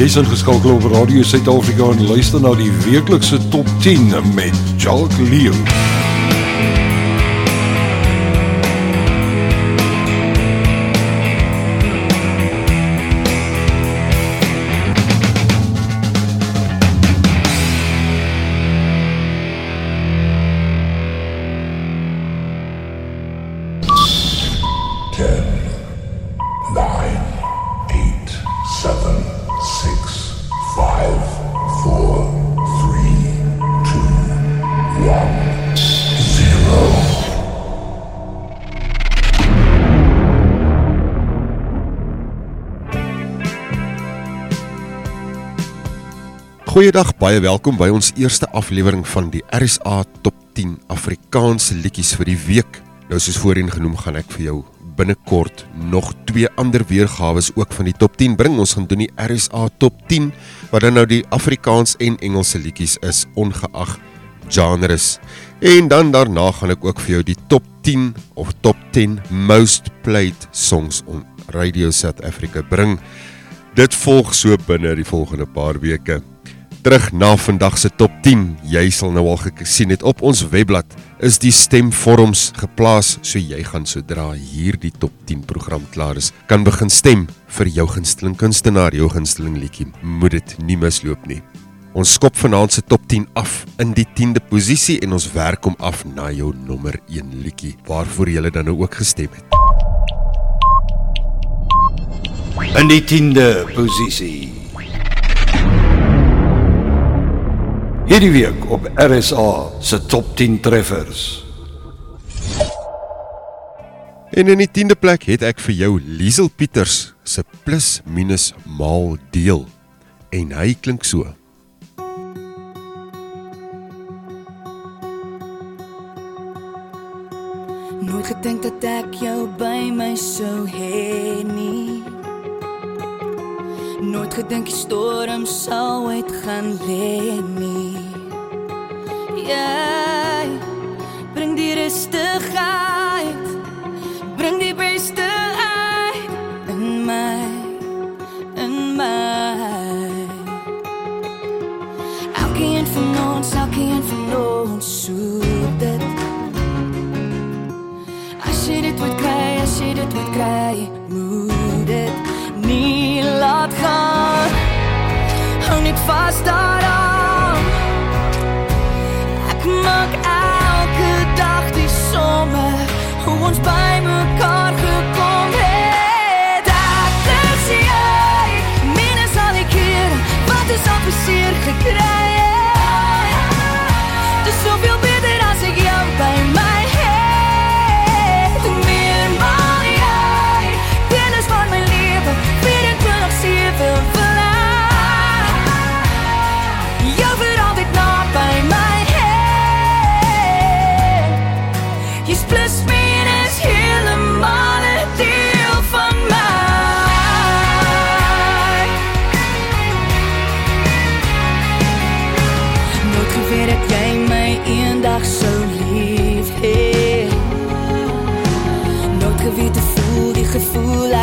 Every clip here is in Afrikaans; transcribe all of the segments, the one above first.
Jy's ingeskakel op Radio Suid-Afrika en luister na die weeklikse Top 10 met Jacques Leo. Goeiedag, baie welkom by ons eerste aflewering van die RSA Top 10 Afrikaanse liedjies vir die week. Nou soos voorheen genoem, gaan ek vir jou binnekort nog twee ander weergawe ook van die Top 10 bring. Ons gaan doen die RSA Top 10 wat dan nou die Afrikaans en Engelse liedjies is ongeag genres. En dan daarna gaan ek ook vir jou die Top 10 of Top 10 Most Played Songs on Radio South Africa bring. Dit volg so binne die volgende paar weke terug na vandag se top 10. Jy sal nou al gesien het op ons webblad is die stemvorms geplaas, so jy gaan sodra hierdie top 10 program klaar is, kan begin stem vir jou gunsteling kunstenaar, jou gunsteling liedjie. Moet dit nie misloop nie. Ons skop vanaand se top 10 af in die 10de posisie en ons werk hom af na jou nommer 1 liedjie waarvoor jy dan nou ook gestem het. In die 10de posisie Hierdie week op RSA se top 10 treffers. En in die 10de plek het ek vir jou Liesel Pieters se plus minus maal deel. En hy klink so. Nooit gedink dat ek jou by my sou hê nie. Nooit gedink die storm sou uitgaan lê nie. Jy bring die rustigheid, bring die beste uit in my, in my. Elkeen van ons, elkeen van ons soek dit. As jy dit moet kry, as jy dit moet kry, moet dit nie laat gaan. Hou net vas daaraan. Ons by mekaar gekom het. Ek is jy, minus al die keer wat ons al verseer gekry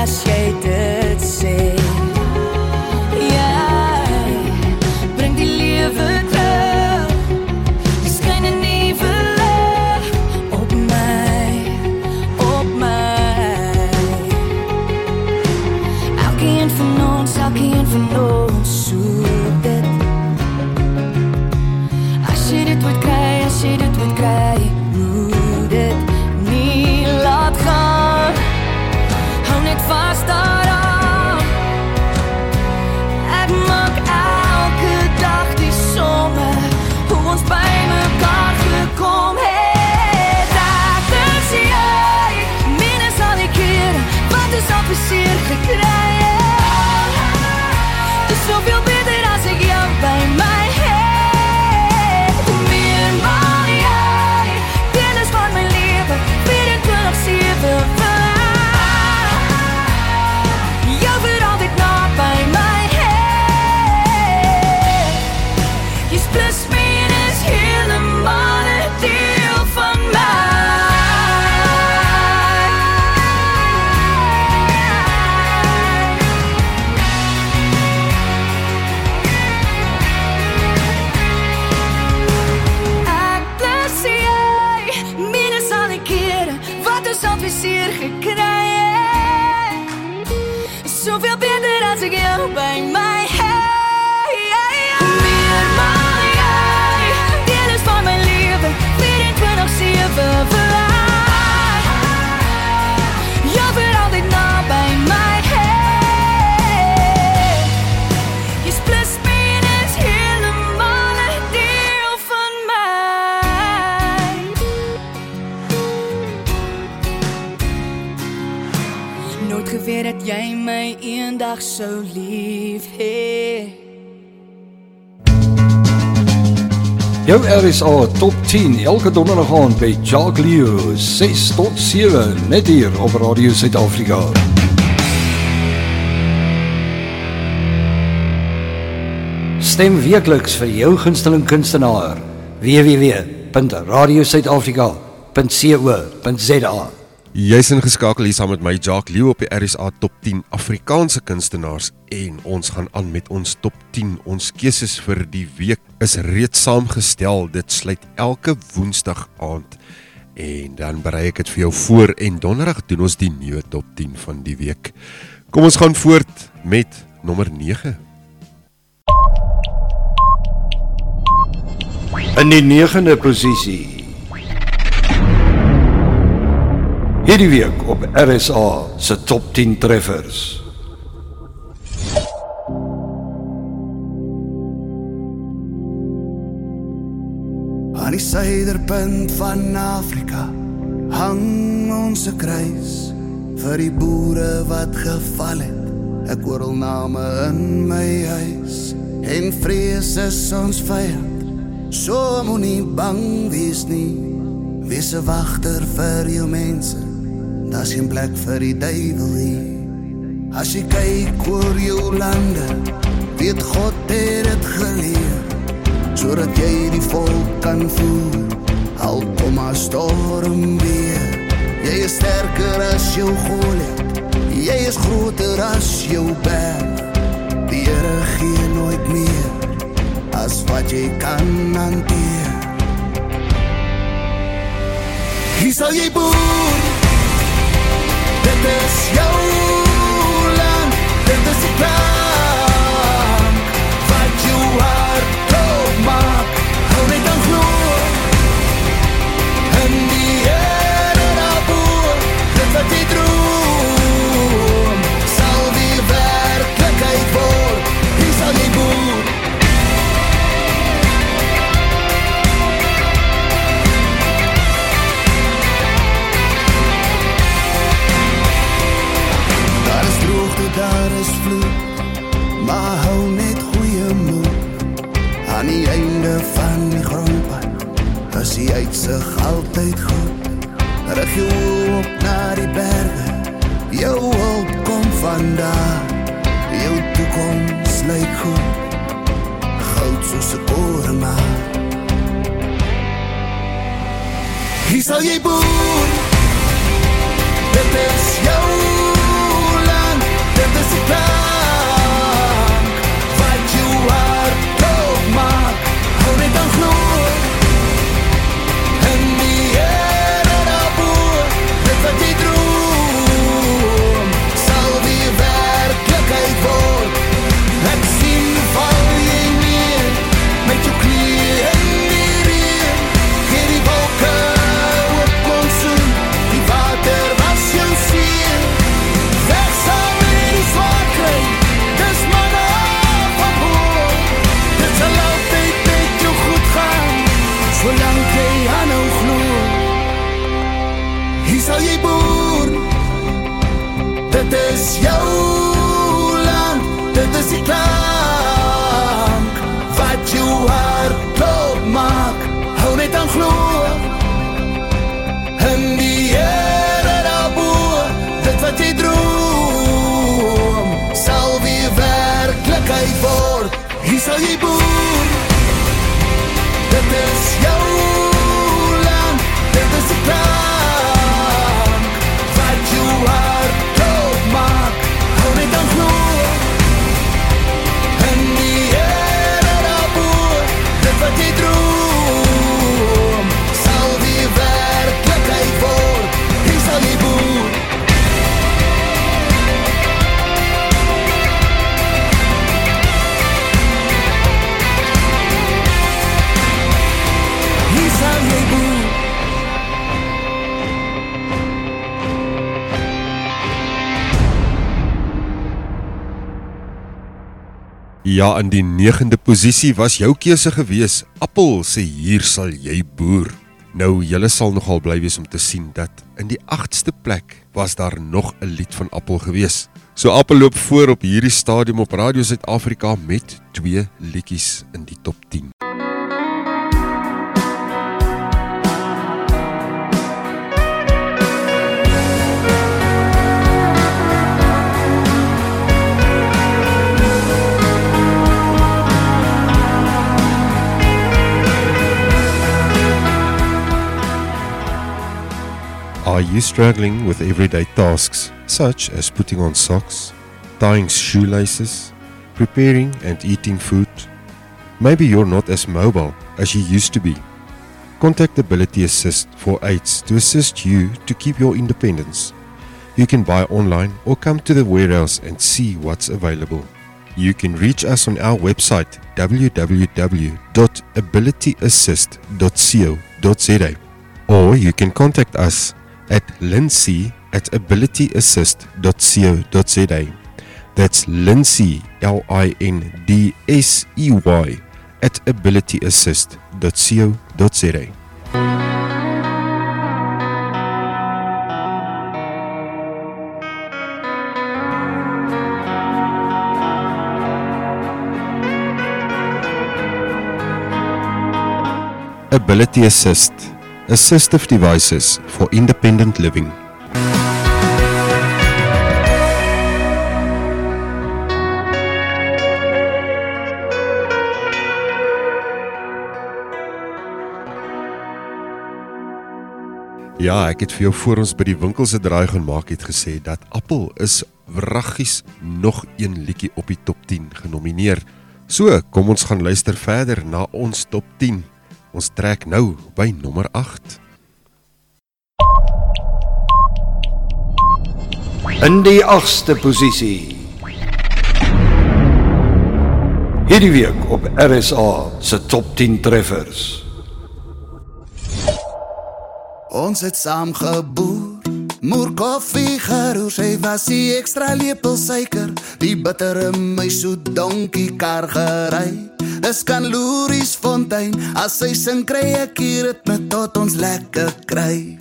gevoel my eendag sou lief hê. Jou RSA Top 10 elke donderdag aand by Jacques Leo 6 tot 7 net hier op Radio Suid-Afrika. Stem weekliks vir jou gunsteling kunstenaar www.radiosuidafrika.co.za. Jy's ingeskakel hier saam met my Jacques Leo op die RSA Top 10 Afrikaanse kunstenaars en ons gaan aan met ons Top 10. Ons keuses vir die week is reeds saamgestel. Dit sluit elke Woensdag aand en dan berei ek dit vir jou voor en donderdag doen ons die nuwe Top 10 van die week. Kom ons gaan voort met nommer 9. In die 9de posisie. Hierdie week op RSA se Top 10 treffers. Aan die suiderpunt van Afrika hang ons 'n kruis vir die boere wat geval het. Ek hoor al name in my huis en vrees is ons vyand. So moenie bang wees nie. Wees 'n wagter vir jou mense. Daar's geen plek vir die duiwel hier. As jy kyk oor jou lande, weet God het dit geleer sodat jy die volk kan voer. Al kom maar storm weer. Jy is sterker as jou Goliat. Jy is groter as jou berg. Die Here gee nooit meer as wat jy kan hanteer. Hier sal jy boer. Dit is jou land. Dit is Die uitsig altyd goed. Rig jou op na die berge Jou hulp kom vandaan. Jou toekoms lyk goed. Goud soos 'n korenmaat Hier sal jy boer. Dit is jou hier sal Ja, in die 9de posisie was jou keuse gewees. Appel sê hier sal jy boer. Nou julle sal nogal bly wees om te sien dat in die 8ste plek was daar nog 'n lied van Appel gewees. So Appel loop voor op hierdie stadium op Radio Suid-Afrika met twee liedjies in die top 10. Are you struggling with everyday tasks such as putting on socks, tying shoelaces, preparing and eating food? Maybe you're not as mobile as you used to be. Contact Ability Assist for aids to assist you to keep your independence. You can buy online or come to the warehouse and see what's available. You can reach us on our website www.abilityassist.co.za or you can contact us at lindsay at abilityassist.co.za. That's Lindsay, L I N D S E Y, at abilityassist.co.za. Ability Assist Assistive devices for independent living. Ja, ek het vir jou voor ons by die winkel se draai gaan maak het gesê dat Appel is wraggies nog een liedjie op die top 10 genomineer. So, kom ons gaan luister verder na ons top 10. Ons trek nou by nommer 8. In die 8ste posisie. Hierdie week op RSA se top 10 treffers. Ons het saam geboer. Moer koffie geroer, sy was die ekstra lepel suiker, die bittere my so donkie kar gery. Dis kan loeries fontein, as sy sing kry ek hier dit met tot ons lekker kry.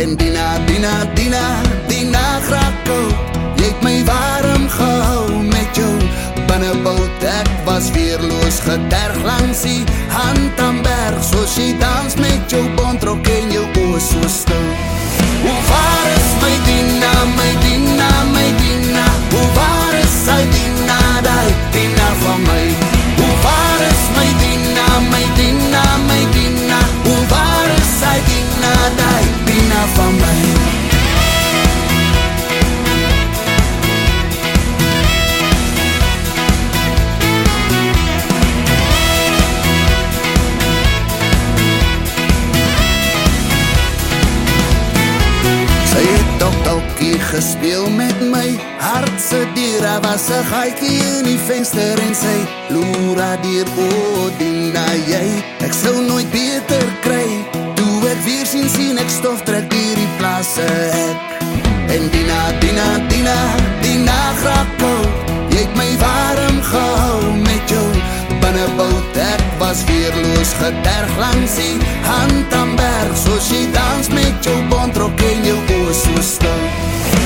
En Dina, Dina, Dina, Dina Grako, jy het my warm gehou met jou binneboot ek was weerloos geterg langs die hand aan berg soos jy dans met jou bontrok en jou oë so stil Hoe waar is my Dina, my Dina, my Dina? Hoe waar is sy Dina, die Dina van my gespeel met my Hartse dier, was een gaikie in die venster En sy loera dier, o, oh, Dina, jy. Ek sou nooit beter kry. Toe ek weer sien, sien ek stof trek dier die plaase ek En Dina, Dina, Dina, Dina Grako Jy het my warm gehou met jou binneboot. Ek was weerloos geterg langs die hand aan berg. Soos jy dans met jou bontrok en jou oor so stil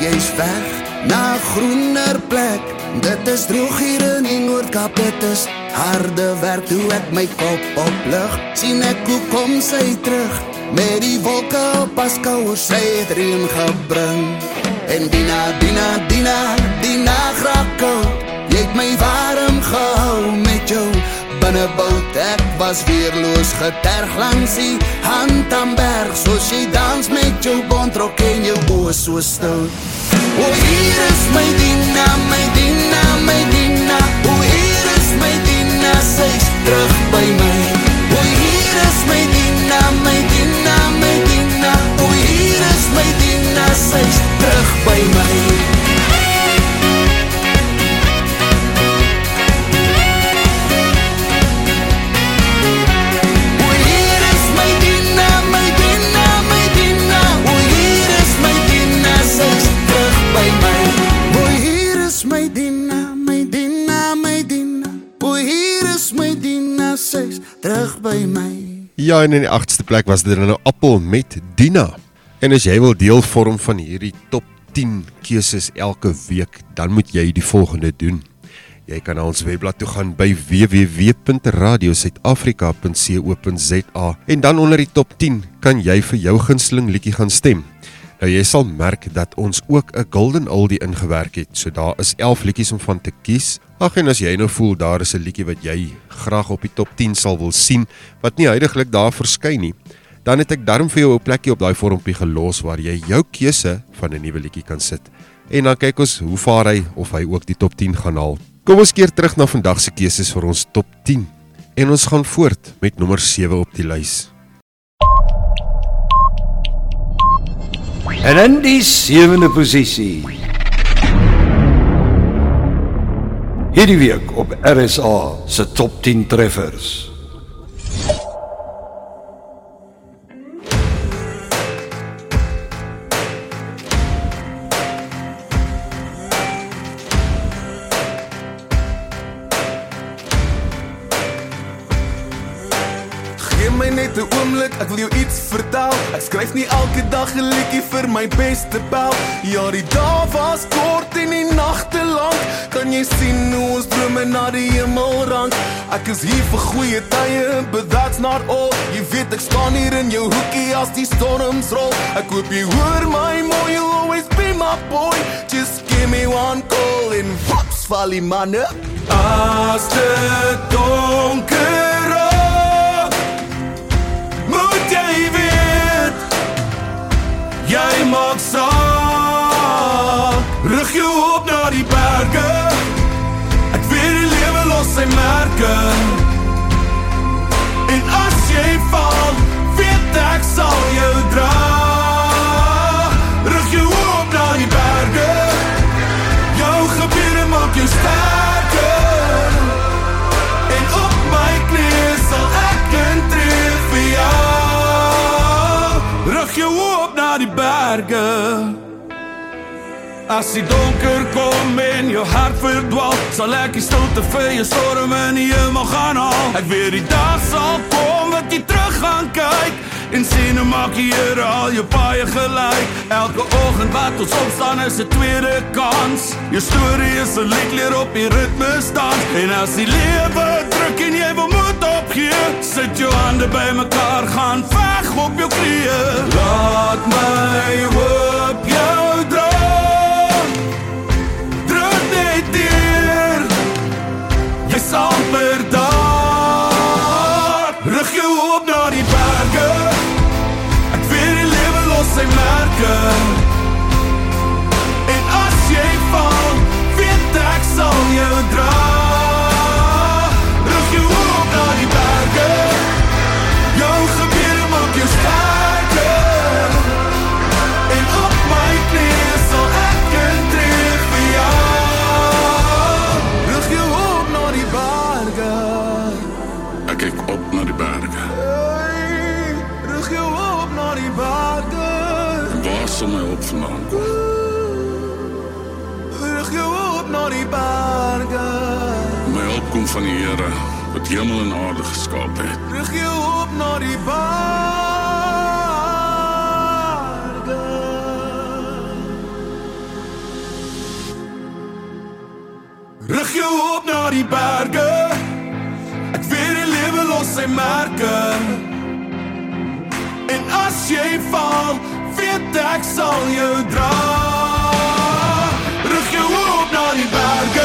jy's weg na groener plek. Dit is droog hier in die Noord-Kaap, dit is harde werk toe ek my kop oplig. sien ek hoe kom sy terug met die wolke op haar skouers, sy het reën gebring. En Dina, Dina, Dina, Dina Grako, jy het my warm gehou met jou binneboot ek was weerloos geterg langs die hand aan berg soos jy dans met jou bontrok en jou oë so Уирес Медина, Медина, Медина Уирес Медина, sy terug by my. Uires Medina, Medina, Medina Uires Medina, sy terug by my. Ja, en in die 8ste plek was dit nou Appel met Dina. En as jy wil deel vorm van hierdie top 10 keuses elke week, dan moet jy die volgende doen. Jy kan na ons webblad toe gaan by www.radiosuidafrika.co.za en dan onder die top 10 kan jy vir jou gunsteling liedjie gaan stem. Nou jy sal merk dat ons ook 'n golden oldie ingewerk het. So daar is 11 liedjies om van te kies. Ag en as jy nou voel daar is 'n liedjie wat jy graag op die top 10 sal wil sien wat nie heidaglik daar verskyn nie, dan het ek darm vir jou 'n plekkie op daai vormpie gelos waar jy jou keuse van 'n nuwe liedjie kan sit. En dan kyk ons hoe vaar hy of hy ook die top 10 gaan haal. Kom ons keer terug na vandag se keuses vir ons top 10 en ons gaan voort met nommer 7 op die lys. En in die sewende posisie. Hierdie week op RSA se top 10 treffers. Gee my net 'n oomblik, ek wil jou iets vertel. Ek skryf nie elke dag 'n liedjie vir my beste pel. Ja, die dae was kort Kan jy sien hoe ons drome na die hemel rank? Is hier vir goeie tye, but that's not all. Jy weet ek staan hier in jou hoekie as die storms rol. Ek hoop jy hoor my mooi, you'll always be my boy. Just give me one call and whoops, val die manne. As dit donker moet jy weet Jy maak saak Rig jou op na die berge sy merke. En as jy val Weet ek sal jou dra As die donker kom en jou hart verdwaal Sal ek die stilte vir jou storm in die hemel gaan haal Ek weet die dag sal kom wat jy terug gaan kyk En sien hoe maak die Here al jou paie gelyk Elke oggend wat ons opstaan is 'n tweede kans. Jou storie is 'n liedleer op die ritme staan En as die lewe druk en jy wil moed opgee Sit jou hande bymekaar gaan veg op jou knieë Laat my hoop merke van die Here wat hemel en aarde geskaap het. Rig jou op na die berge Rig jou op na die berge. Ek weet die lewe los sy merke. En as jy val, weet ek sal jou dra. Rig jou op na die berge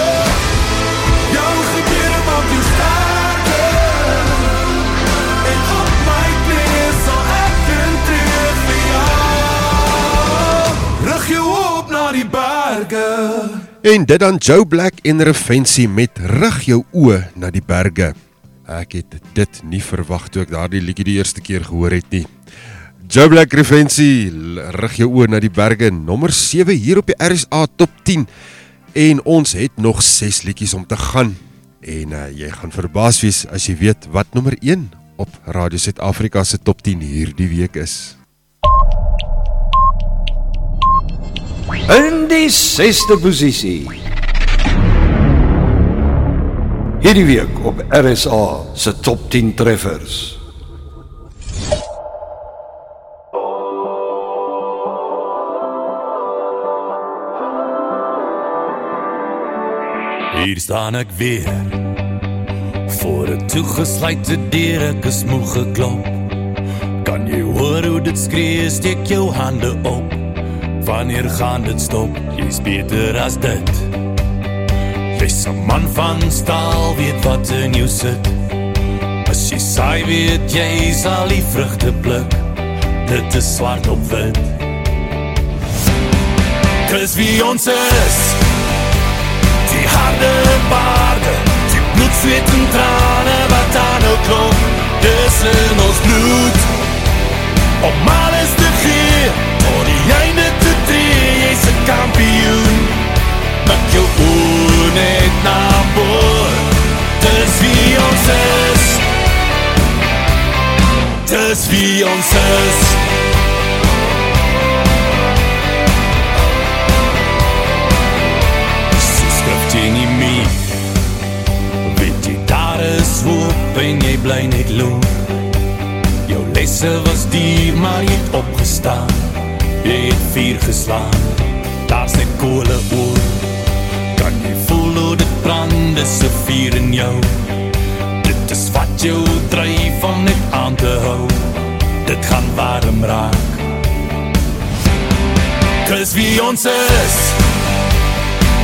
En dit dan Joe Black en Revensie met rig jou oë na die berge. Ek het dit nie verwag toe ek daardie liedjie die eerste keer gehoor het nie. Joe Black Revensie, rig jou oë na die berge, nommer 7 hier op die RSA Top 10. En ons het nog 6 liedjies om te gaan. En uh, jy gaan verbaas wees as jy weet wat nommer 1 op Radio Suid-Afrika se Top 10 hierdie week is. In die 6ste posisie. Hierdie week op RSA se top 10 treffers. Hier staan ek weer voor 'n toegesluitde deur, ek is moeg geklop. Kan jy hoor hoe dit skree? Steek jou hande op. Wanneer gaan dit stop? Jy's beter as dit. Jy's 'n man van staal, weet wat in jou sit. As jy saai weet jy sal die vrugte pluk. Dit is swart op wit. Dis wie ons is. Die harde baarde, die bloed, zweet en trane wat aan nou klop. Dis in ons bloed. Om alles te gee, kampioen. Maak jou oë net na boor. Dis wie ons is. Dis wie ons is. skrif jy nie meer Weet jy daar is hoop en jy bly net loop Jou lesse was dier maar jy het opgestaan Jy het vier geslaan Daar's net koole oor. Kan jy voel hoe dit brand is een vier in jou? Dit is wat jou drijf om net aan te hou. Dit gaan warm raak. Kus wie ons is.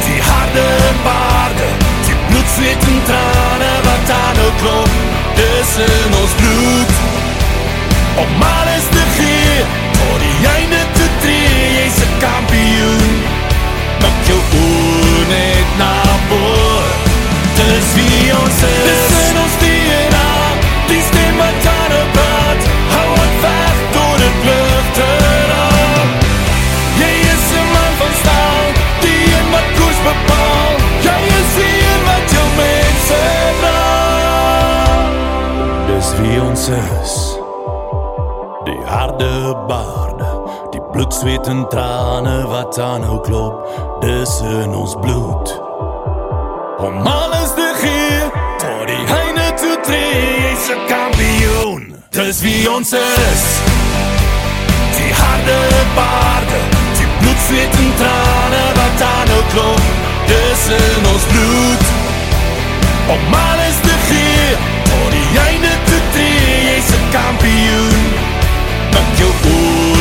Die harde paarde Die bloed, zweet en trane Wat aan nou klop. Dis in ons bloed. Om alles te gee Tot die einde te tree. Jy's een kampioen Mik jou oor net na boor Dis wie ons is Dis in ons DNA Die stem wat nou praat Hou het weg door het lucht erop Jy is een man van staal Die een wat koers bepaal Jy is die een wat jou mense dra Dis wie ons is Die harde Die bloed, zweet en trane Wat aan nou klop Dis in ons bloed. Om alles te gee Tot die heine toe tree Jy's een kampioen Dis wie ons is. Die harde baarde Die bloed, zweet en trane Wat aan nou klop Dis in ons bloed. Om alles te gee Tot die einde te tree Jy's een kampioen Mik jou oor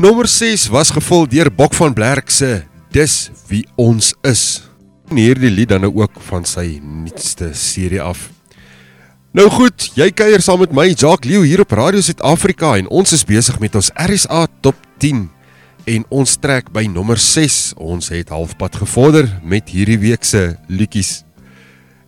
Nommer 6 was gevul deur Bok van Blerk se Dis wie ons is. En hierdie lied dan nou ook van sy nuutste serie af. Nou goed, jy kuier saam met my Jacques Leeu hier op Radio Suid-Afrika en ons is besig met ons RSA Top 10 en ons trek by nommer 6. Ons het halfpad gevorder met hierdie week se liedjies.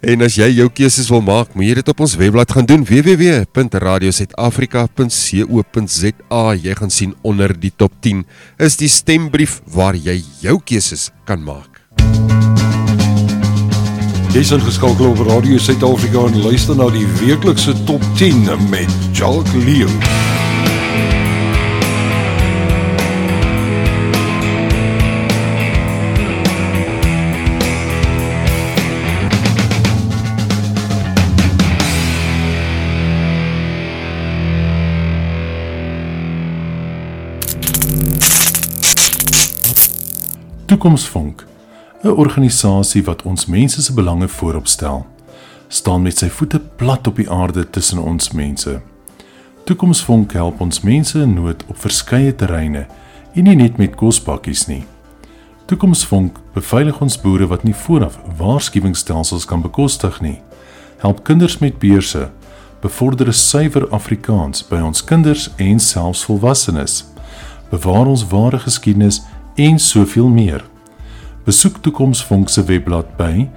En as jy jou keuses wil maak, moet jy dit op ons webblad gaan doen www.radiosuidafrika.co.za. Jy gaan sien onder die top 10 is die stembrief waar jy jou keuses kan maak. Dis ingeskakel op Radio Suid-Afrika en luister na die weeklikse top 10 met Jacques Leo. Toekomsvonk, 'n organisasie wat ons mense se belange voorop stel, staan met sy voete plat op die aarde tussen ons mense. Toekomsvonk help ons mense in nood op verskeie terreine en nie net met kospakkies nie. Toekomsvonk beveilig ons boere wat nie vooraf waarskuwingsstelsels kan bekostig nie. Help kinders met beurse, bevorder 'n suiwer Afrikaans by ons kinders en selfs volwassenes. Bewaar ons ware geskiedenis en soveel meer. Besoek Toekomsvonk se webblad by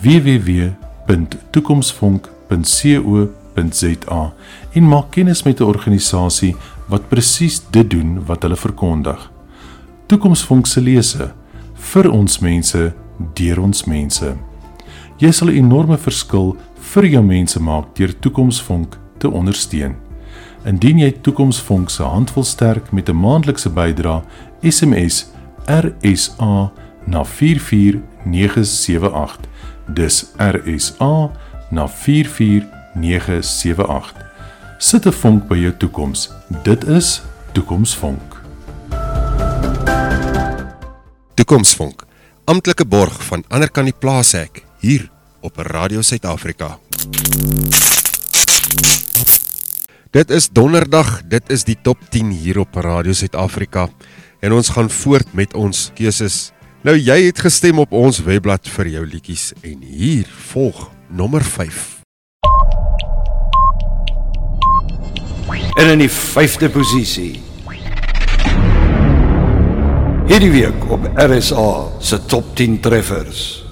www.toekomsvonk.co.za en maak kennis met 'n organisasie wat presies dit doen wat hulle verkondig. Toekomsvonk se lese vir ons mense deur ons mense. Jy sal 'n enorme verskil vir jou mense maak deur Toekomsvonk te ondersteun. Indien jy Toekomsvonk se handvol sterk met 'n maandelikse bydrae SMS RSA na 44978 dis RSA na 44978 Sit 'n vonk by jou toekoms. Dit is Toekomsvonk. Toekomsvonk. Amptelike borg van ander kan die plaashek hier op Radio Suid-Afrika. Dit is donderdag, dit is die top 10 hier op Radio Suid-Afrika en ons gaan voort met ons keuses. Nou jy het gestem op ons webblad vir jou liedjies en hier volg nommer 5. En in die 5de posisie. Hierdie week op RSA se top 10 treffers.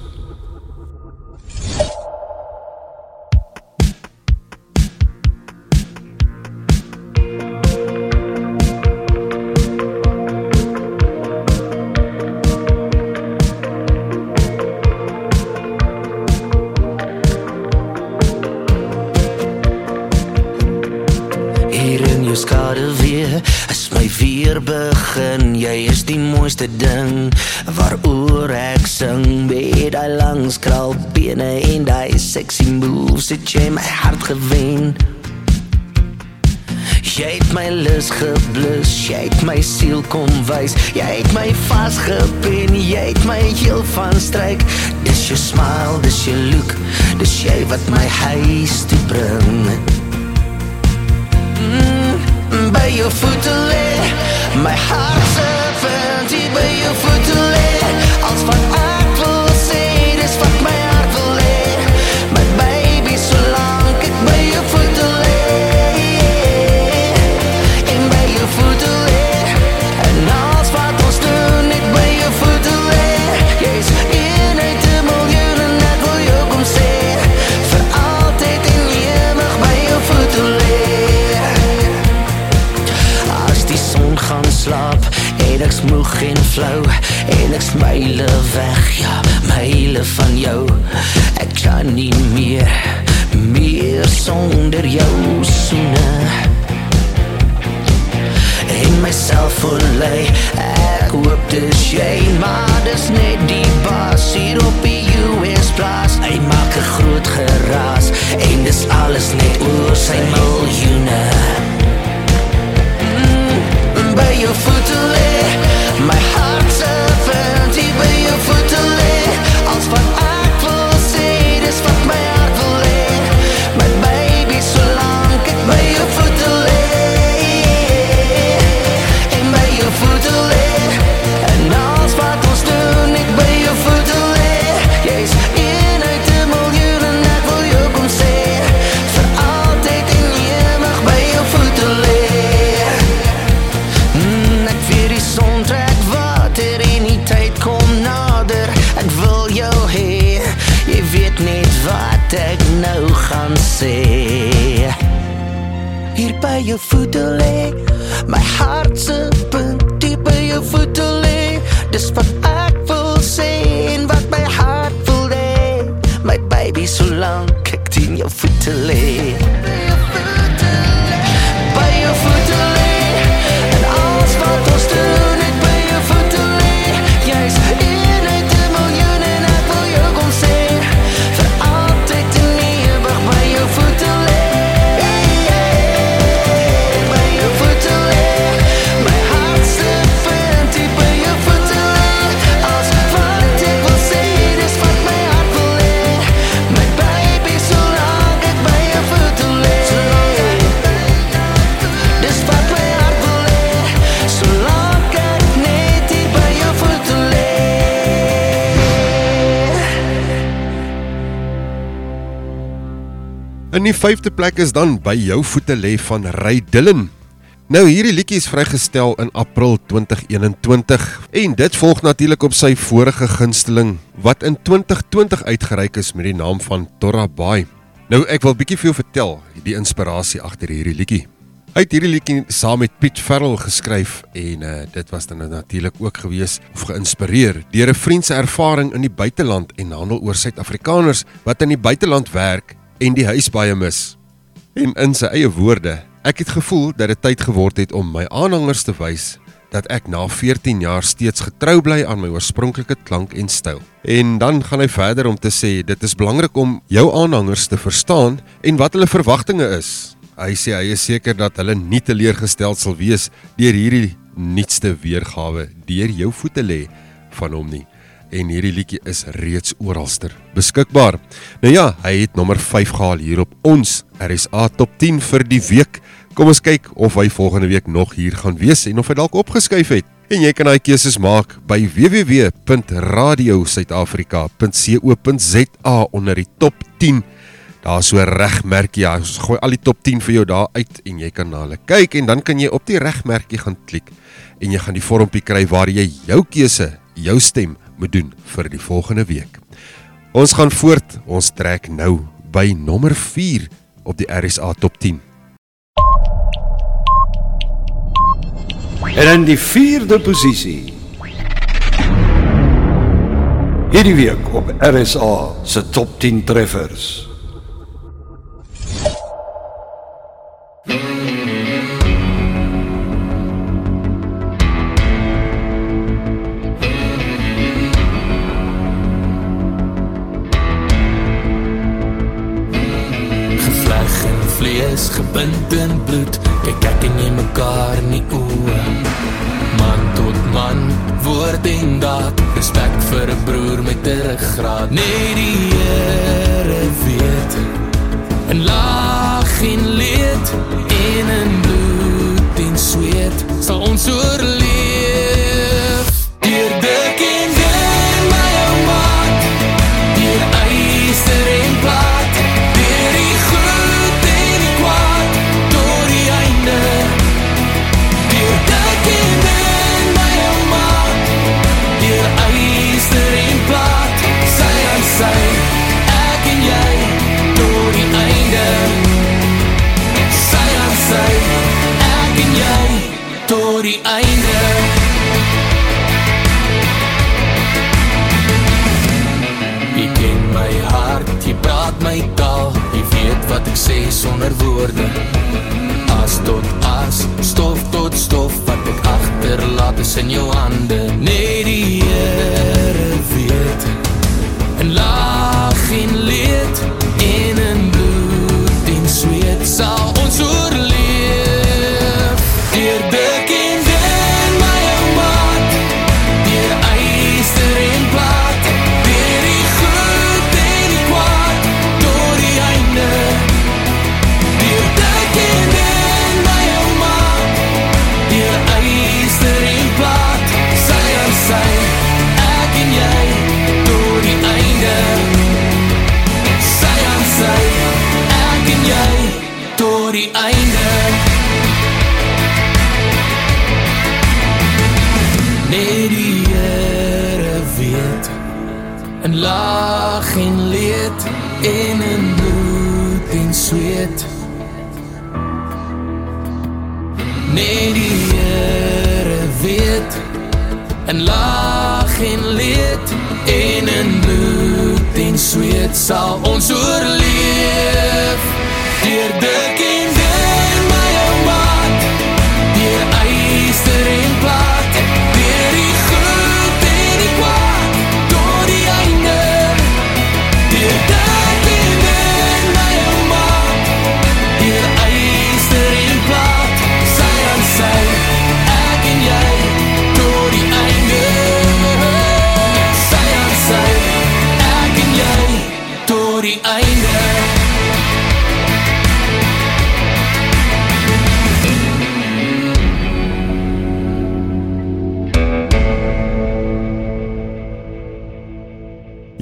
Sexy moves het jy my hart gewen Jy het my lus geblus, jy het my siel kom wys Jy het my vasgepin, jy het my heel van stryk Dis jou smile, dis jou look, dis jy wat my huis toe bring mm, By jou voete lê, my hart se hier by jou en flou en ek's myle weg, ja, myle van jou. Ek kan nie meer meer sonder jou soene. En myself verlei, ek hoop dis jy, maar dis net die baas hier op die US plaas. Hy maak 'n groot geraas en dis alles net oor sy miljoene by jou voete lê My hart wat ek nou gaan sê. Hier by jou voete lê, my hart se punt Hier by jou voete lê, dis wat ek wil sê En wat my hart wil hê. My baby solank ek teen jou voete lê In die 5de plek is dan by jou voete lê van Ray Dillon. Nou hierdie liedjie is vrygestel in April 2021 en dit volg natuurlik op sy vorige gunsteling wat in 2020 uitgereik is met die naam van Torra Bay. Nou ek wil bietjie vir jou vertel die inspirasie agter hierdie liedjie. Hy het hierdie liedjie saam met Piet Farrell geskryf en uh, dit was dan natuurlik ook gewees of geïnspireer deur 'n vriend se ervaring in die buiteland en handel oor Suid-Afrikaners wat in die buiteland werk en die huis baie mis. En in sy eie woorde, ek het gevoel dat dit tyd geword het om my aanhangers te wys dat ek na 14 jaar steeds getrou bly aan my oorspronklike klank en styl. En dan gaan hy verder om te sê dit is belangrik om jou aanhangers te verstaan en wat hulle verwagtinge is Hy sê hy is seker dat hulle nie teleurgestel sal wees deur hierdie nuutste weergawe deur jou voete lê van hom nie. En hierdie liedjie is reeds oralster beskikbaar. Nou ja, hy het nommer 5 gehaal hier op ons RSA Top 10 vir die week. Kom ons kyk of hy volgende week nog hier gaan wees en of hy dalk opgeskuif het. En jy kan daai keuses maak by www.radiosuidafrika.co.za onder die top 10 Daar so 'n regmerkie. Ja, ons gooi al die top 10 vir jou daar uit en jy kan na hulle kyk en dan kan jy op die regmerkie gaan klik en jy gaan die vormpie kry waar jy jou keuse, jou stem moet doen vir die volgende week. Ons gaan voort. Ons trek nou by nommer 4 op die RSA top 10. En in die 4de posisie. Hierdie week op RSA se top 10 treffers. is gebind in bloed. Kyk ek en jy mekaar in die oe Man tot man, woord en daad. Respect vir een broer met een ruggraad Nee die Heere weet. In laag en leed En in bloed en zweet. Sal ons oorleef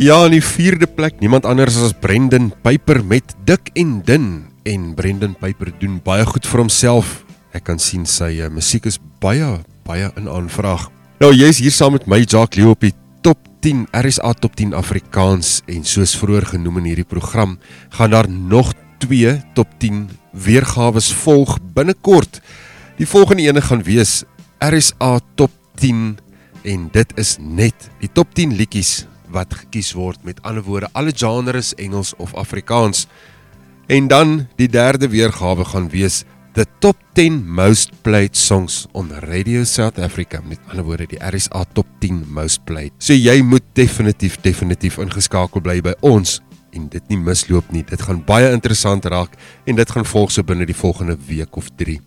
Ja, in die vierde plek, niemand anders as Brendan Piper met Dik en Dun en Brendan Piper doen baie goed vir homself. Ek kan sien sy uh, musiek is baie baie in aanvraag. Nou jy's hier saam met my Jacques Leo op die top 10 RSA top 10 Afrikaans en soos vroeër genoem in hierdie program, gaan daar nog 2 top 10 weergawe volg binnekort. Die volgende ene gaan wees RSA top 10 en dit is net die top 10 liedjies wat gekies word met ander woorde alle genres Engels of Afrikaans. En dan die derde weergawe gaan wees the top 10 most played songs on Radio South Africa met ander woorde die RSA top 10 most played. So jy moet definitief definitief ingeskakel bly by ons en dit nie misloop nie. Dit gaan baie interessant raak en dit gaan volg so binne die volgende week of 3.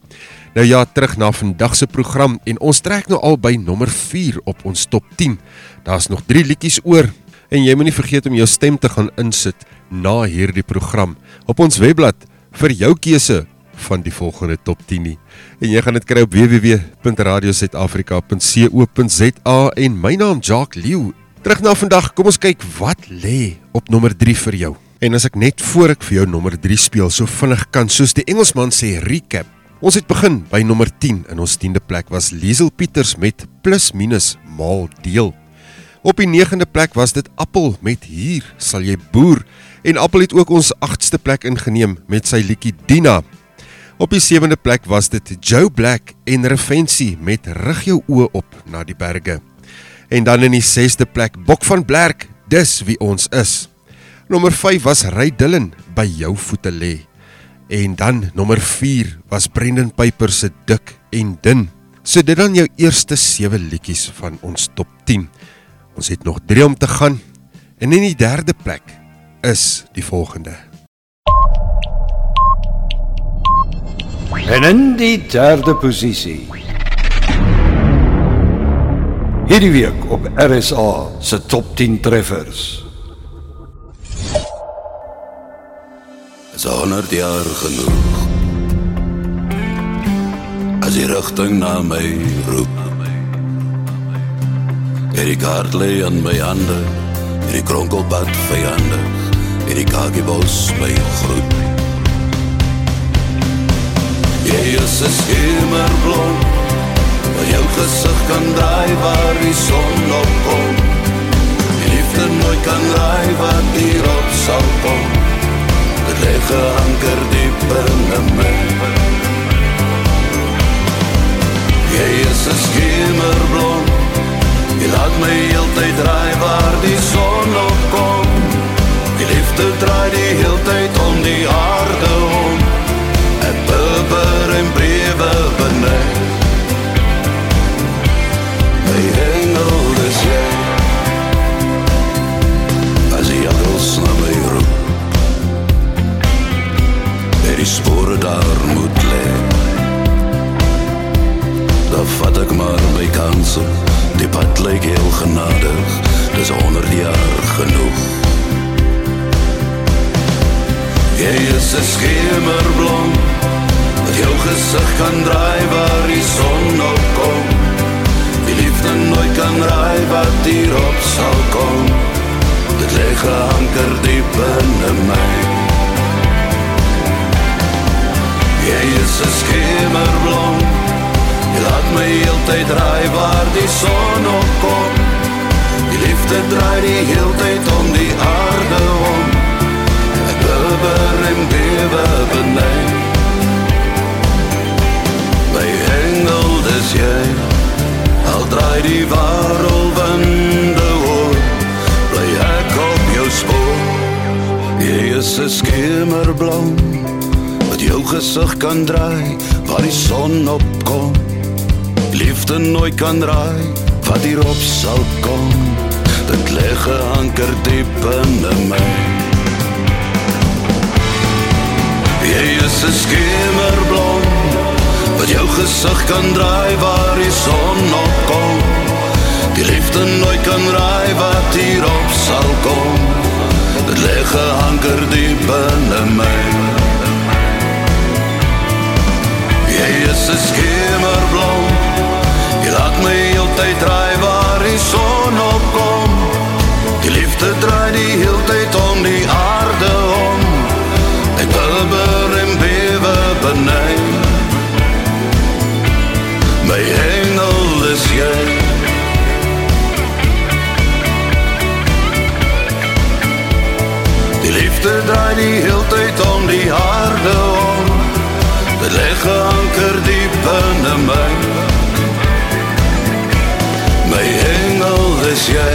Nou ja, terug na vandag se program en ons trek nou al by nommer 4 op ons top 10. Daar's nog 3 liedjies oor en jy moenie vergeet om jou stem te gaan insit na hierdie program op ons webblad vir jou keuse van die volgende top 10 nie. En jy gaan dit kry op www.radiosuidafrika.co.za en my naam Jacques Lew. Terug na vandag, kom ons kyk wat lê op nommer 3 vir jou. En as ek net voor ek vir jou nommer 3 speel, so vinnig kan soos die Engelsman sê recap. Ons het begin by nommer 10 in ons 10de plek was Liesel Pieters met plus minus maal deel. Op die 9de plek was dit Appel met hier sal jy boer en Appel het ook ons 8ste plek ingeneem met sy liedjie Dina Op die 7de plek was dit Joe Black en Refensie met Rig jou oë op na die berge. En dan in die 6de plek Bok van Blerk, dis wie ons is. Nommer 5 was Ry Dillon by jou voete lê. En dan nommer 4 was Brendan Piper se Dik en Din. So dit dan jou eerste 7 liedjies van ons top 10. Ons het nog 3 om te gaan. En in die 3de plek is die volgende. En in die derde posisie. Hierdie week op RSA se top 10 treffers. Is 100 jaar genoeg. As die rigting na my roep. Hierdie kaart lê aan my hande, hierdie kronkelpad vyandig, hierdie kagiebos my groet. Jy is 'n skemerblom Waar jou gesig kan draai waar die son opkom Die liefde nooit kan raai wat hierop sal kom Dit leg geanker diep in my Jy is 'n skemerblom Jy laat my heeltyd draai waar die son opkom Die liefde draai die heeltyd om die aarde om. Bibber en brewe benei lyk heel genadig Dis honderd jaar genoeg. Jy is een schemerblom Wat jou gezicht kan draai waar die son opkom Die liefde nooit kan raai wat hierop sal kom Dit leg geanker diep in my Jy is een schemerblom Jy laat my heeltyd draai waar die son opkom Die liefde draai die heeltyd om die aarde om. Ek bibber en bewe benijn My engel dis jy. Al draai die warrelwinde oor. Bly ek op jou spoor. Jy is een skemerblom Wat jou gezicht kan draai Waar die son opkom Liefde nooit kan draai Wat hierop sal kom. Dit leg geanker diep in my Jy is een skemerblom Wat jou gezicht kan draai waar die son opkom Die liefde nooit kan raai wat hierop sal kom. Dit leg geanker diep in my Jy is een skemerblom Jy laat my heeltyd draai waar die son opkom. Die liefde draai die heeltyd om die aarde om. Ek bibber en bewe benijn My engel is jy. Die liefde draai die heeltyd om die harde om. Dit leg anker diep in my My engel is jy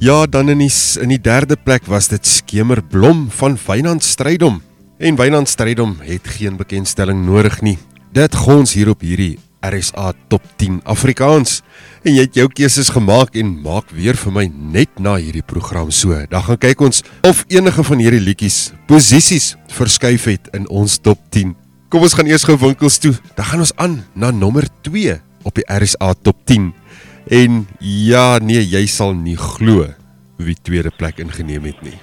Ja, dan in die in die derde plek was dit Skemerblom van Wynand Strydom. En Wynand Strydom het geen bekendstelling nodig nie. Dit gons hier op hierdie RSA Top 10 Afrikaans. En jy het jou keuses gemaak en maak weer vir my net na hierdie program so. Dan gaan kyk ons of enige van hierdie liedjies posisies verskuif het in ons Top 10. Kom ons gaan eers gou winkels toe. Dan gaan ons aan na nommer 2 op die RSA Top 10. En ja, nee, jy sal nie glo wie tweede plek ingeneem het nie.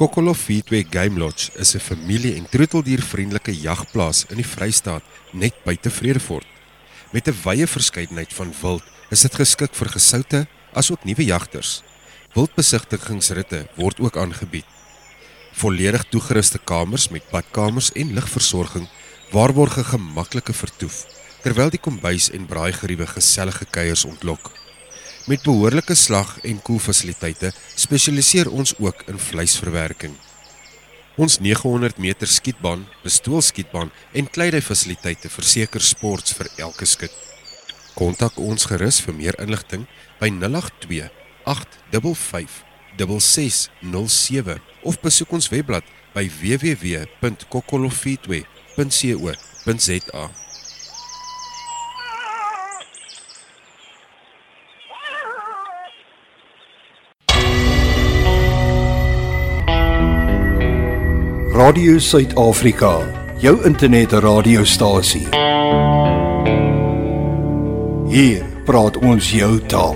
Kokolo Feedway Game Lodge is 'n familie- en troeteldiervriendelike jagplaas in die Vrystaat net buite Vredefort. Met 'n wye verskeidenheid van wild, is dit geskik vir gesoute asook nuwe jagters. Wildbesigtigingsritte word ook aangebied. Volledig toegeruste kamers met badkamers en ligversorging waarborg 'n gemaklike vertoef, terwyl die kombuis en braaigeriewe gesellige kuiers ontlok. Met behoorlike slag- en koelfasiliteite spesialiseer ons ook in vleisverwerking. Ons 900 meter skietbaan, pistoolskietbaan en kleidy fasiliteite verseker sports vir elke skut. Kontak ons gerus vir meer inligting by 082 855 6607 of besoek ons webblad by www.kokolofeetway.co.za. Radio Suid-Afrika, jou internetradiostasie. Hier praat ons jou taal.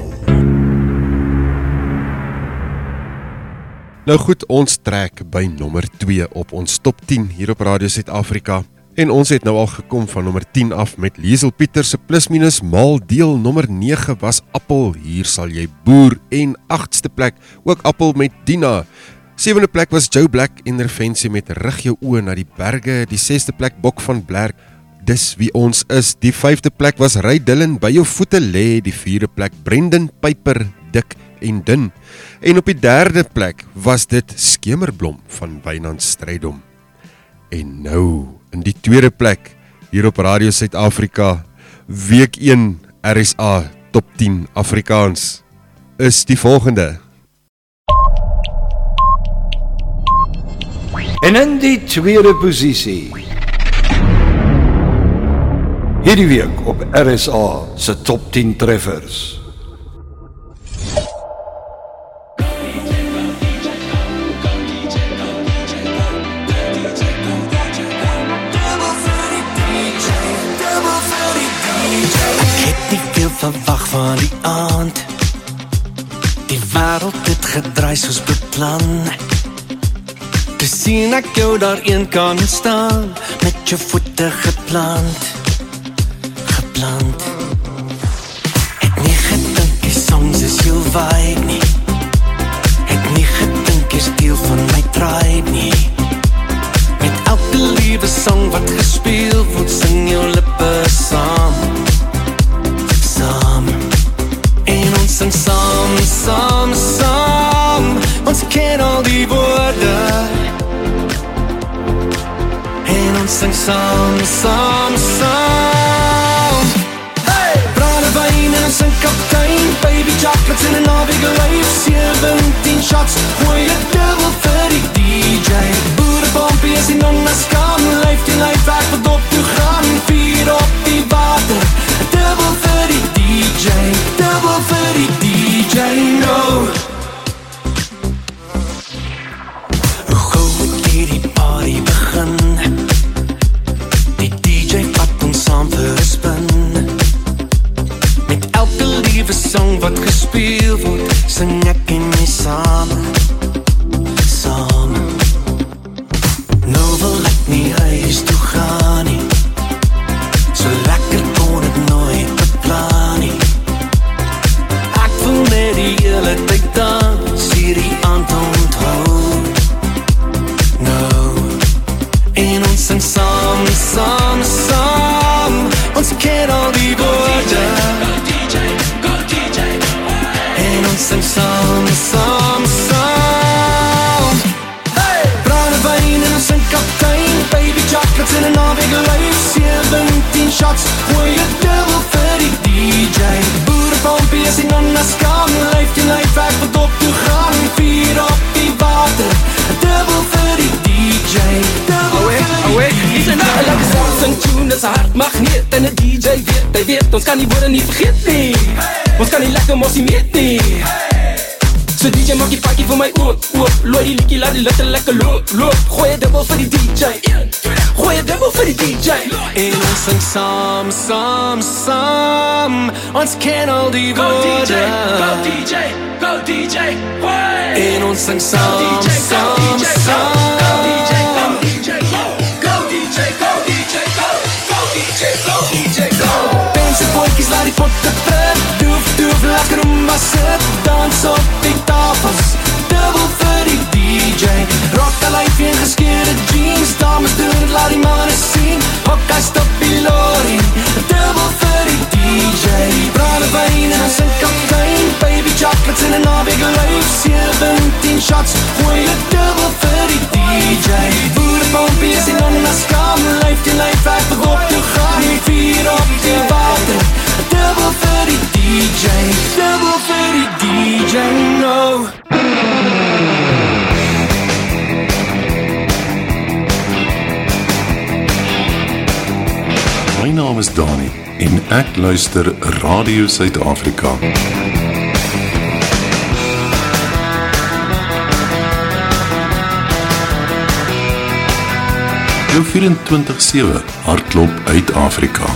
Nou goed, ons trek by nommer 2 op ons top 10 hier op Radio Suid-Afrika. En ons het nou al gekom van nommer 10 af met Liesel Pieter se plus minus maal deel nommer 9 was Appel. Hier sal jy boer en 8ste plek ook Appel met Dina. Sewende plek was Joe Black Intervensie met rig jou oë na die berge. Die sesde plek Bok van Blerk. Dis wie ons is. Die vyfde plek was Ry Dillon by jou voete lê. Die vierde plek Brendan Piper dik en dun. En op die derde plek was dit Skemerblom van Wynand Strydom. En nou in die tweede plek hier op Radio Suid-Afrika week 1 RSA Top 10 Afrikaans is die volgende. En in die tweede posisie hierdie week op RSA se top 10 treffers. Verwag van die aand. Die wêreld het gedraai soos beplan. Te sien ek jou daar een kan staan met jou voete geplant. Geplant. Jy weet, ons kan die woorde nie vergeet nie Ons kan nie lekker mos nie meet nie So DJ maak die pakkie vir my oop, oop Looi die liekie, laat die litte lekker loop, loop. Gooi een dubbel vir die DJ Gooi een dubbel vir die DJ En ons sing saam, saam, saam. Ons ken al die woorde Go DJ, go DJ, gooi En ons sing saam, saam, saam Pense bootjies laat die potte pip Doef, doef, lekker om maar sit. Dans op die tafels. Dubbel vir die DJ Rock die lijfje in geskeerde jeans. Dames doen het, laat die mannen sien Hokka stop die lorry. Dubbel vir die DJ Brande wijn en een sink Baby chocolates in een naweek leef 17 shots Gooi het dubbel vir die DJ Boere pompies en onnas kam Lijf die lijf weg, begop toe gaan Vier op die water Dubbel vir die DJ Dubbel vir die DJ No. My naam is Dani en ek luister Radio Suid-Afrika. Jou 24/7 hardloop uit Afrika.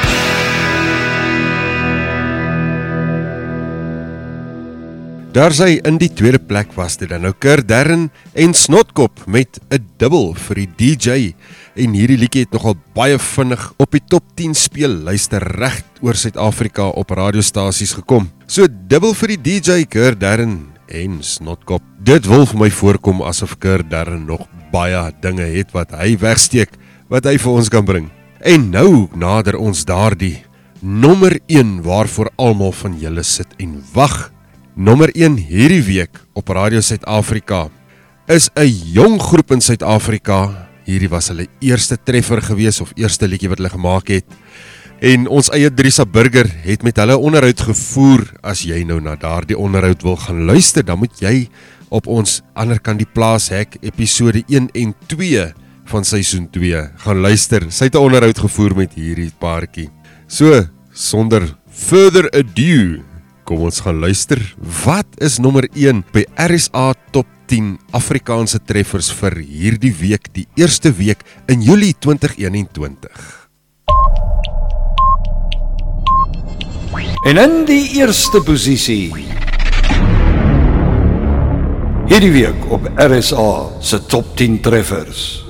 Daar sy in die tweede plek was dit dan nou Kurt Darren en Snotkop met 'n dubbel vir die DJ en hierdie liedjie het nogal baie vinnig op die top 10 speel luister reg oor Suid-Afrika op radiostasies gekom. So dubbel vir die DJ Kurt Darren en Snotkop. Dit wil vir my voorkom asof Kurt Darren nog baie dinge het wat hy wegsteek wat hy vir ons kan bring. En nou nader ons daardie nommer 1 waarvoor almal van julle sit en wag. Nommer 1 hierdie week op Radio Suid-Afrika is 'n jong groep in Suid-Afrika. Hierdie was hulle eerste treffer gewees of eerste liedjie wat hulle gemaak het. En ons eie Drisa Burger het met hulle onderhoud gevoer. As jy nou na daardie onderhoud wil gaan luister, dan moet jy op ons ander kant die plaas hek episode 1 en 2 van seisoen 2 gaan luister. Sy het 'n onderhoud gevoer met hierdie paartjie. So, sonder further ado, kom ons gaan luister. Wat is nommer 1 by RSA Top 10 Afrikaanse treffers vir hierdie week, die eerste week in Julie 2021? En in die eerste posisie hierdie week op RSA se top 10 treffers.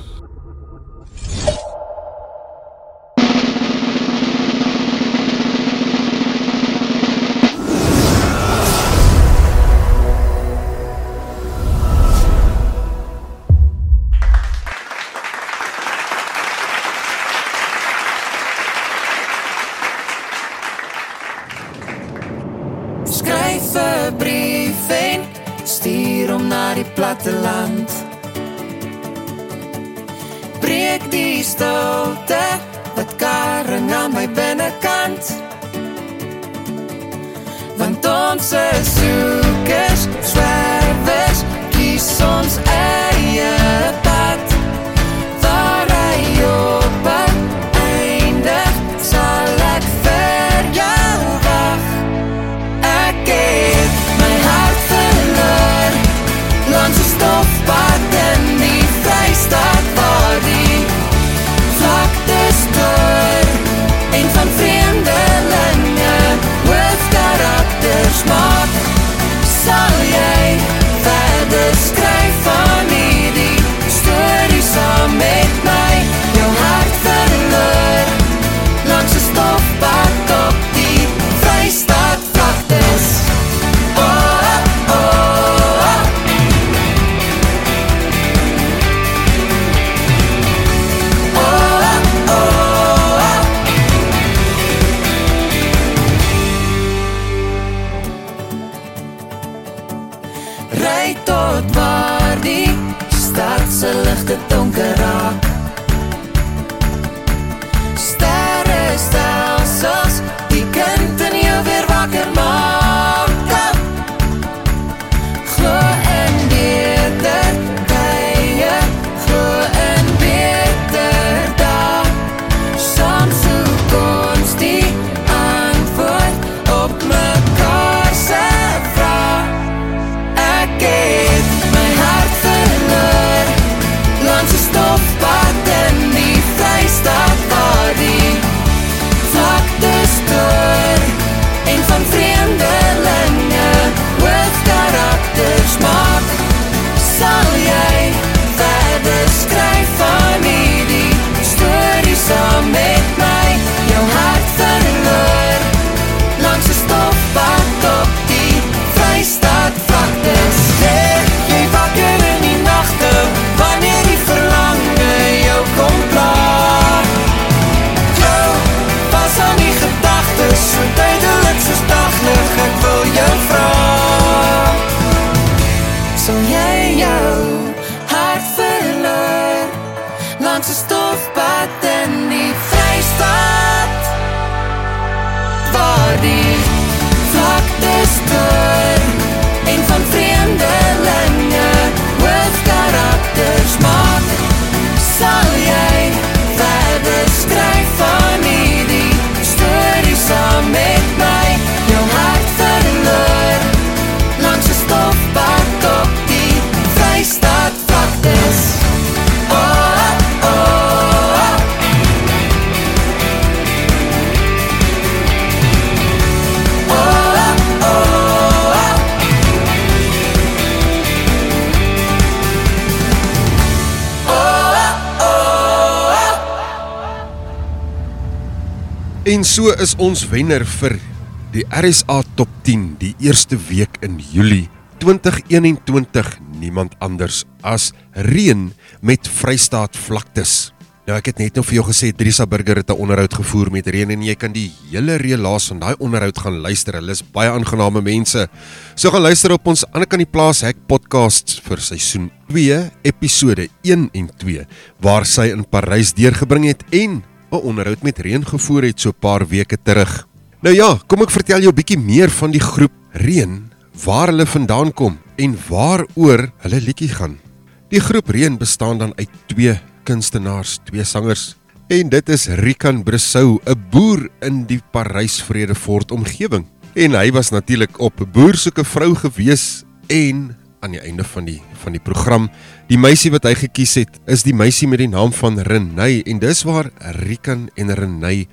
En so is ons wenner vir die RSA Top 10 die eerste week in Julie 2021 niemand anders as Reën met Vrystaat vlaktes. Nou ek het net nou vir jou gesê Drisa Burger het 'n onderhoud gevoer met Reën en jy kan die hele relaas van daai onderhoud gaan luister. Hulle is baie aangename mense. So gaan luister op ons ander kan die plaas Hek podcasts vir seisoen 2 episode 1 en 2 waar sy in Parys deurgebring het en 'n onderhoud met Reën gevoer het so 'n paar weke terug. Nou ja, kom ek vertel jou 'n bietjie meer van die groep Reën, waar hulle vandaan kom en waaroor hulle liedjie gaan. Die groep Reën bestaan dan uit twee kunstenaars, twee sangers. En dit is Rikan Bressou, 'n boer in die Parys Vredefort omgewing. En hy was natuurlik op boer soeke vrou gewees en aan die einde van die van die program, die meisie wat hy gekies het, is die meisie met die naam van Renay en dis waar Rikan en Renay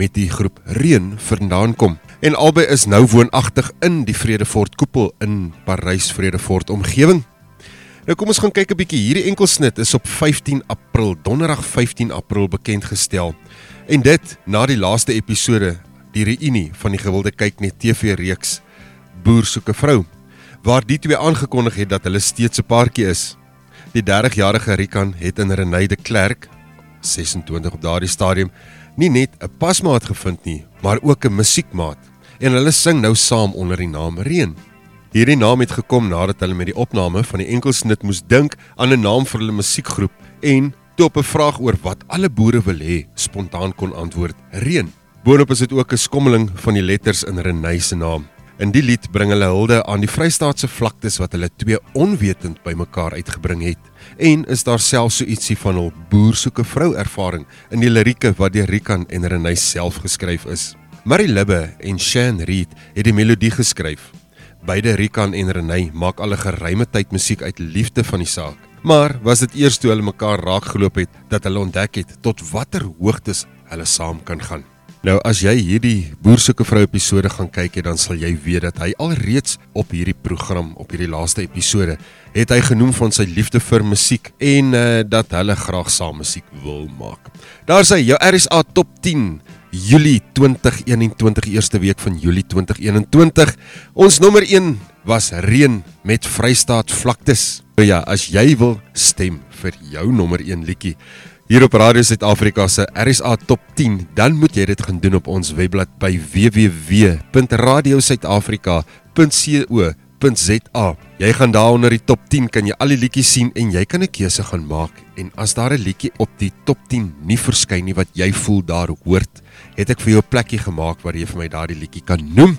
met die groep Reën vandaan kom. En albei is nou woonagtig in die Vredefort koepel in Parys Vredefort omgewing. Nou kom ons gaan kyk 'n bietjie. Hierdie enkelsnit is op 15 April, Donderdag 15 April bekend gestel. En dit na die laaste episode, die reunie van die gewilde kyk net TV reeks Boer soek 'n vrou, waar die twee aangekondig het dat hulle steeds 'n paartjie is. Die 30-jarige Rikan het in Renée de Klerk 26 op daardie stadium nie net 'n pasmaat gevind nie, maar ook 'n musiekmaat. En hulle sing nou saam onder die naam Reën. Hierdie naam het gekom nadat hulle met die opname van die enkelsnit moes dink aan 'n naam vir hulle musiekgroep en toe op 'n vraag oor wat alle boere wil hê, spontaan kon antwoord: Reën. Boonop is dit ook 'n skommeling van die letters in Renée se naam. In die lied bring hulle hulde aan die Vrystaatse vlaktes wat hulle twee onwetend bymekaar uitgebring het en is daar selfs so ietsie van hul boer soeke vrou ervaring in die lirieke wat deur Rikan en Renée self geskryf is. Marie Libbe en Shan Reed het die melodie geskryf. Beide Rikan en Renée maak al 'n geruime tyd musiek uit liefde van die saak. Maar was dit eers toe hulle mekaar raakgeloop het dat hulle ontdek het tot watter hoogtes hulle saam kan gaan. Nou as jy hierdie boersoeke vrou episode gaan kyk en dan sal jy weet dat hy alreeds op hierdie program op hierdie laaste episode het hy genoem van sy liefde vir musiek en uh, dat hulle graag saam musiek wil maak. Daar sê jou RSA top 10 Julie 2021 eerste week van Julie 2021. Ons nommer 1 was Reën met Vrystaat vlaktes. Ja, as jy wil stem vir jou nommer 1 liedjie hier op Radio Suid-Afrika se RSA Top 10, dan moet jy dit gaan doen op ons webblad by www.radiosuidafrika.co.za. Jy gaan daar onder die Top 10 kan jy al die liedjies sien en jy kan 'n keuse gaan maak en as daar 'n liedjie op die Top 10 nie verskyn nie wat jy voel daar hoort, het ek vir jou 'n plekkie gemaak waar jy vir my daardie liedjie kan noem.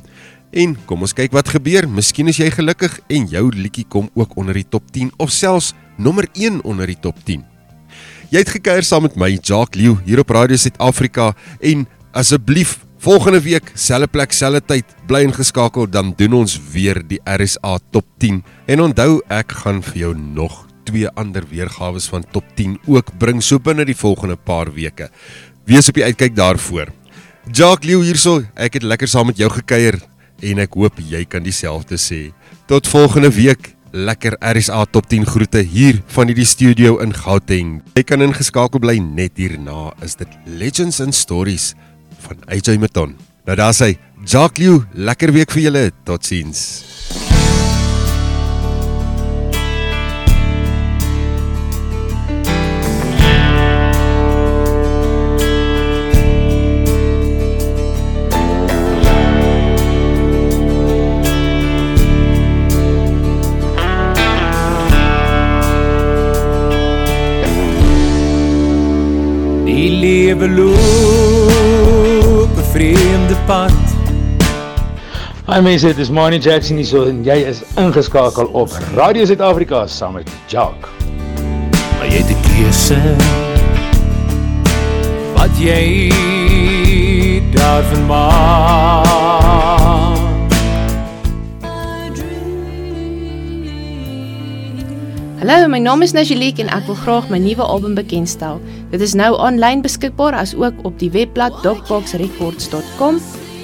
En kom ons kyk wat gebeur. Miskien is jy gelukkig en jou liedjie kom ook onder die top 10 of selfs nommer 1 onder die top 10. Jy het gekuier saam met my, Jacques Lew, hier op Radio Suid-Afrika en asseblief volgende week, selfe plek, selfe tyd, bly ingeskakel dan doen ons weer die RSA top 10. En onthou, ek gaan vir jou nog twee ander weergawe van top 10 ook bring so binne die volgende paar weke. Wees op die uitkyk daarvoor. Jacques Lew hierso, ek het lekker saam met jou gekuier en ek hoop jy kan dieselfde sê. Tot volgende week. Lekker RSA top 10 groete hier van hierdie studio in Gauteng. Jy kan ingeskakel bly net hierna is dit Legends and Stories van AJ Maton. Nou daar sê Jacques Lew, lekker week vir julle. Totsiens. Die lewe loop 'n vreemde pad. Hi mense, dit is Manny Jackson hier so en jy is ingeskakel op Radio Suid-Afrika saam met Jock. Maar jy het 'n keuse. Wat jy daarvan maak. Hallo, my naam is Najeliek en ek wil graag my nuwe album bekendstel. Dit is nou aanlyn beskikbaar as ook op die webblad dogboxrecords.com,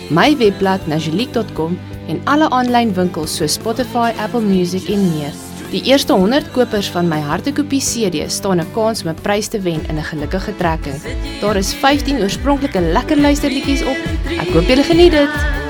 my webblad najeliek.com en alle aanlyn winkels soos Spotify, Apple Music en meer. Die eerste 100 kopers van my hartekopie CD staan 'n kans om 'n prys te wen in 'n gelukkige trekking. Daar is 15 oorspronklike lekker luisterliedjies op. Ek hoop julle geniet dit.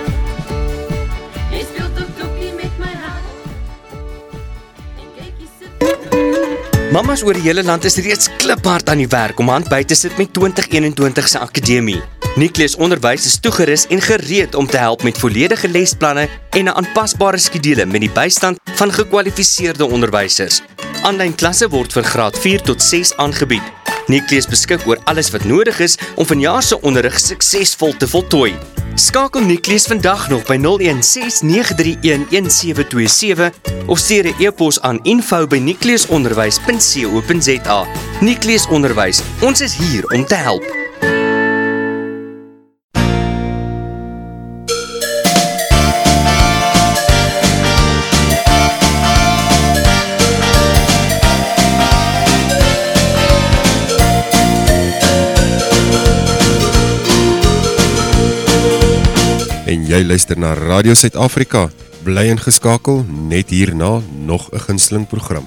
Mamas oor die hele land is reeds kliphard aan die werk om hand by te sit met 2021 se akademie. Nikleus Onderwys is toegerus en gereed om te help met volledige lesplanne en 'n aanpasbare skedule met die bystand van gekwalifiseerde onderwysers. Aanlyn klasse word vir graad 4 tot 6 aangebied. Nikleus beskik oor alles wat nodig is om vanjaar se onderrig suksesvol te voltooi. Skakel Nikleus vandag nog by 0169311727 of stuur 'n e-pos aan info@nikleusonderwys.co.za. Nikleus Onderwys, ons is hier om te help. Jy luister na Radio Suid-Afrika. Bly ingeskakel net hierna nog 'n gunsteling program.